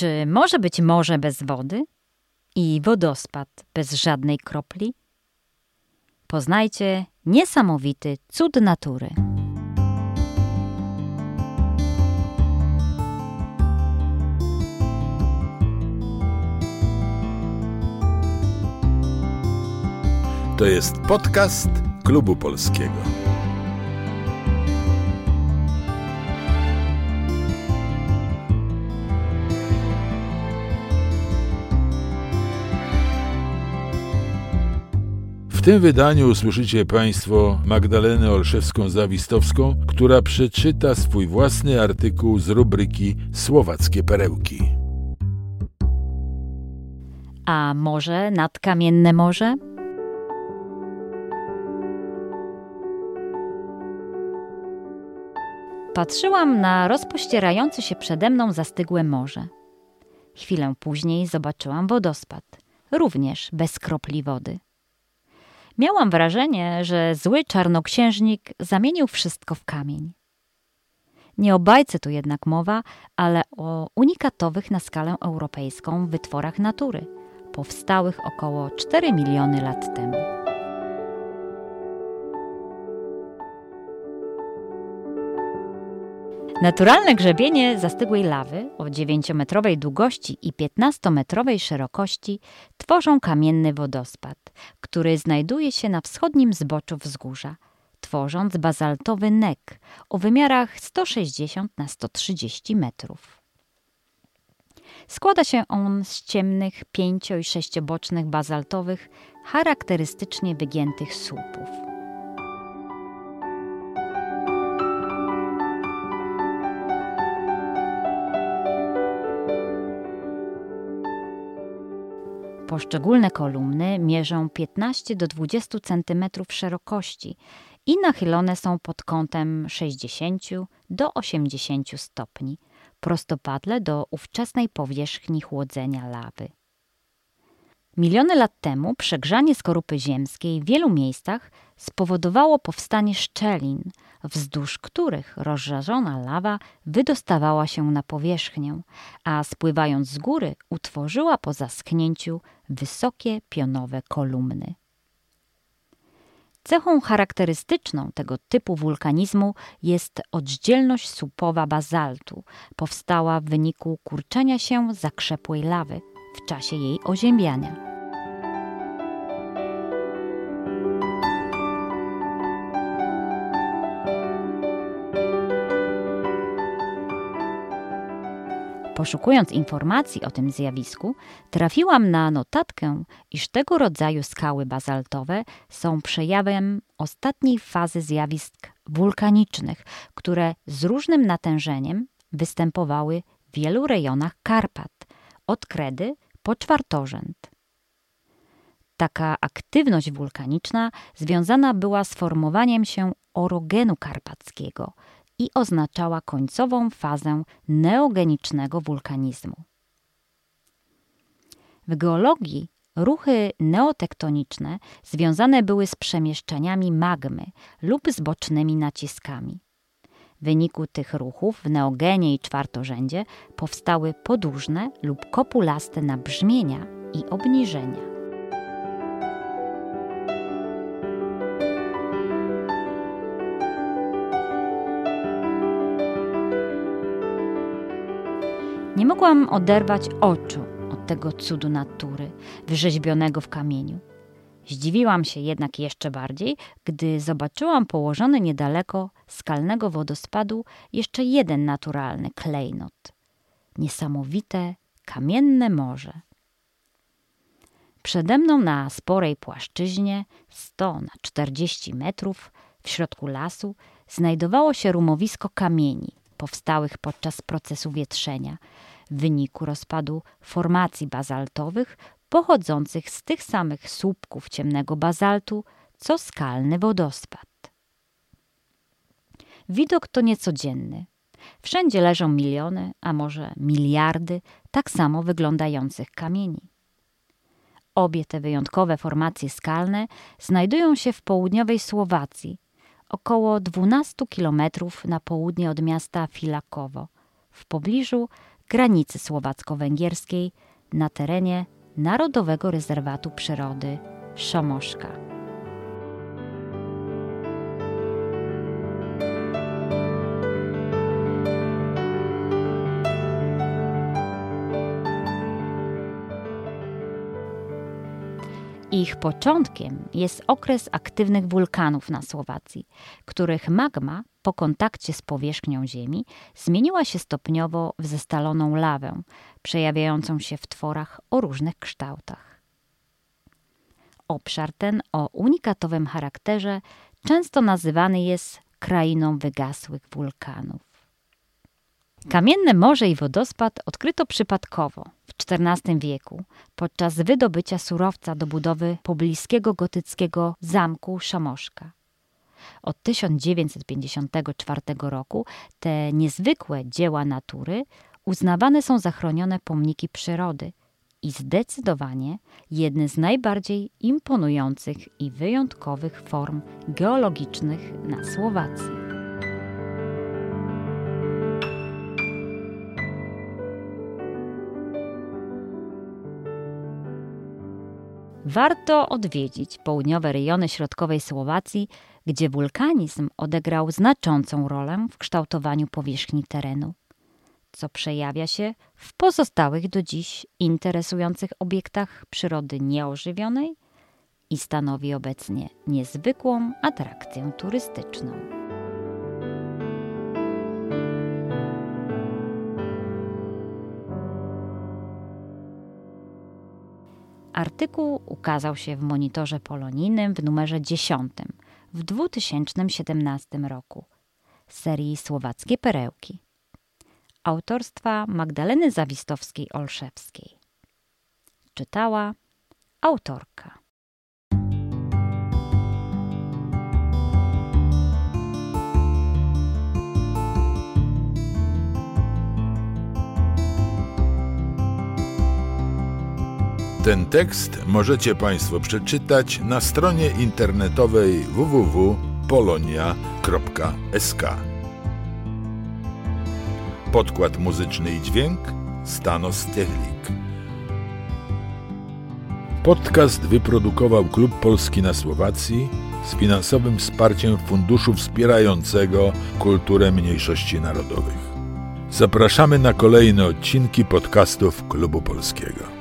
Czy może być morze bez wody i wodospad bez żadnej kropli? Poznajcie niesamowity cud natury. To jest podcast Klubu Polskiego. W tym wydaniu usłyszycie Państwo Magdalenę Olszewską-Zawistowską, która przeczyta swój własny artykuł z rubryki Słowackie Perełki. A może nad kamienne morze? Patrzyłam na rozpościerające się przede mną zastygłe morze. Chwilę później zobaczyłam wodospad, również bez kropli wody. Miałam wrażenie, że zły czarnoksiężnik zamienił wszystko w kamień. Nie o bajce tu jednak mowa, ale o unikatowych na skalę europejską wytworach natury, powstałych około 4 miliony lat temu. Naturalne grzebienie zastygłej lawy o 9-metrowej długości i 15-metrowej szerokości tworzą kamienny wodospad, który znajduje się na wschodnim zboczu wzgórza, tworząc bazaltowy nek o wymiarach 160 na 130 metrów. Składa się on z ciemnych, pięcio- i sześciobocznych bazaltowych, charakterystycznie wygiętych słupów. Poszczególne kolumny mierzą 15 do 20 cm szerokości i nachylone są pod kątem 60 do 80 stopni, prostopadle do ówczesnej powierzchni chłodzenia lawy. Miliony lat temu przegrzanie skorupy ziemskiej w wielu miejscach spowodowało powstanie szczelin, wzdłuż których rozżarzona lawa wydostawała się na powierzchnię, a spływając z góry utworzyła po zaschnięciu wysokie pionowe kolumny. Cechą charakterystyczną tego typu wulkanizmu jest oddzielność słupowa bazaltu, powstała w wyniku kurczenia się zakrzepłej lawy w czasie jej oziębiania. Poszukując informacji o tym zjawisku, trafiłam na notatkę, iż tego rodzaju skały bazaltowe są przejawem ostatniej fazy zjawisk wulkanicznych, które z różnym natężeniem występowały w wielu rejonach Karpat, od Kredy po Czwartorzęd. Taka aktywność wulkaniczna związana była z formowaniem się orogenu karpackiego, i oznaczała końcową fazę neogenicznego wulkanizmu. W geologii ruchy neotektoniczne związane były z przemieszczeniami magmy lub z bocznymi naciskami. W wyniku tych ruchów w neogenie i czwartorzędzie powstały podłużne lub kopulaste nabrzmienia i obniżenia. Nie mogłam oderwać oczu od tego cudu natury, wyrzeźbionego w kamieniu. Zdziwiłam się jednak jeszcze bardziej, gdy zobaczyłam położony niedaleko skalnego wodospadu jeszcze jeden naturalny klejnot. Niesamowite, kamienne morze. Przede mną na sporej płaszczyźnie, 100 na 40 metrów, w środku lasu, znajdowało się rumowisko kamieni, powstałych podczas procesu wietrzenia, w wyniku rozpadu formacji bazaltowych pochodzących z tych samych słupków ciemnego bazaltu, co skalny wodospad. Widok to niecodzienny. Wszędzie leżą miliony, a może miliardy tak samo wyglądających kamieni. Obie te wyjątkowe formacje skalne znajdują się w południowej Słowacji, około 12 kilometrów na południe od miasta Filakowo, w pobliżu granicy słowacko-węgierskiej na terenie Narodowego Rezerwatu Przyrody Szomoszka. Ich początkiem jest okres aktywnych wulkanów na Słowacji, których magma po kontakcie z powierzchnią Ziemi zmieniła się stopniowo w zestaloną lawę, przejawiającą się w tworach o różnych kształtach. Obszar ten o unikatowym charakterze często nazywany jest krainą wygasłych wulkanów. Kamienne morze i wodospad odkryto przypadkowo w XIV wieku podczas wydobycia surowca do budowy pobliskiego gotyckiego zamku Szamoszka. Od 1954 roku te niezwykłe dzieła natury uznawane są za chronione pomniki przyrody i zdecydowanie jedne z najbardziej imponujących i wyjątkowych form geologicznych na Słowacji. Warto odwiedzić południowe rejony środkowej Słowacji, gdzie wulkanizm odegrał znaczącą rolę w kształtowaniu powierzchni terenu, co przejawia się w pozostałych do dziś interesujących obiektach przyrody nieożywionej i stanowi obecnie niezwykłą atrakcję turystyczną. Artykuł ukazał się w monitorze polonijnym w numerze 10 w 2017 roku serii Słowackie Perełki autorstwa Magdaleny Zawistowskiej-Olszewskiej. Czytała autorka. Ten tekst możecie Państwo przeczytać na stronie internetowej www.polonia.sk. Podkład muzyczny i dźwięk Stanos Technik. Podcast wyprodukował Klub Polski na Słowacji z finansowym wsparciem Funduszu Wspierającego Kulturę Mniejszości Narodowych. Zapraszamy na kolejne odcinki podcastów Klubu Polskiego.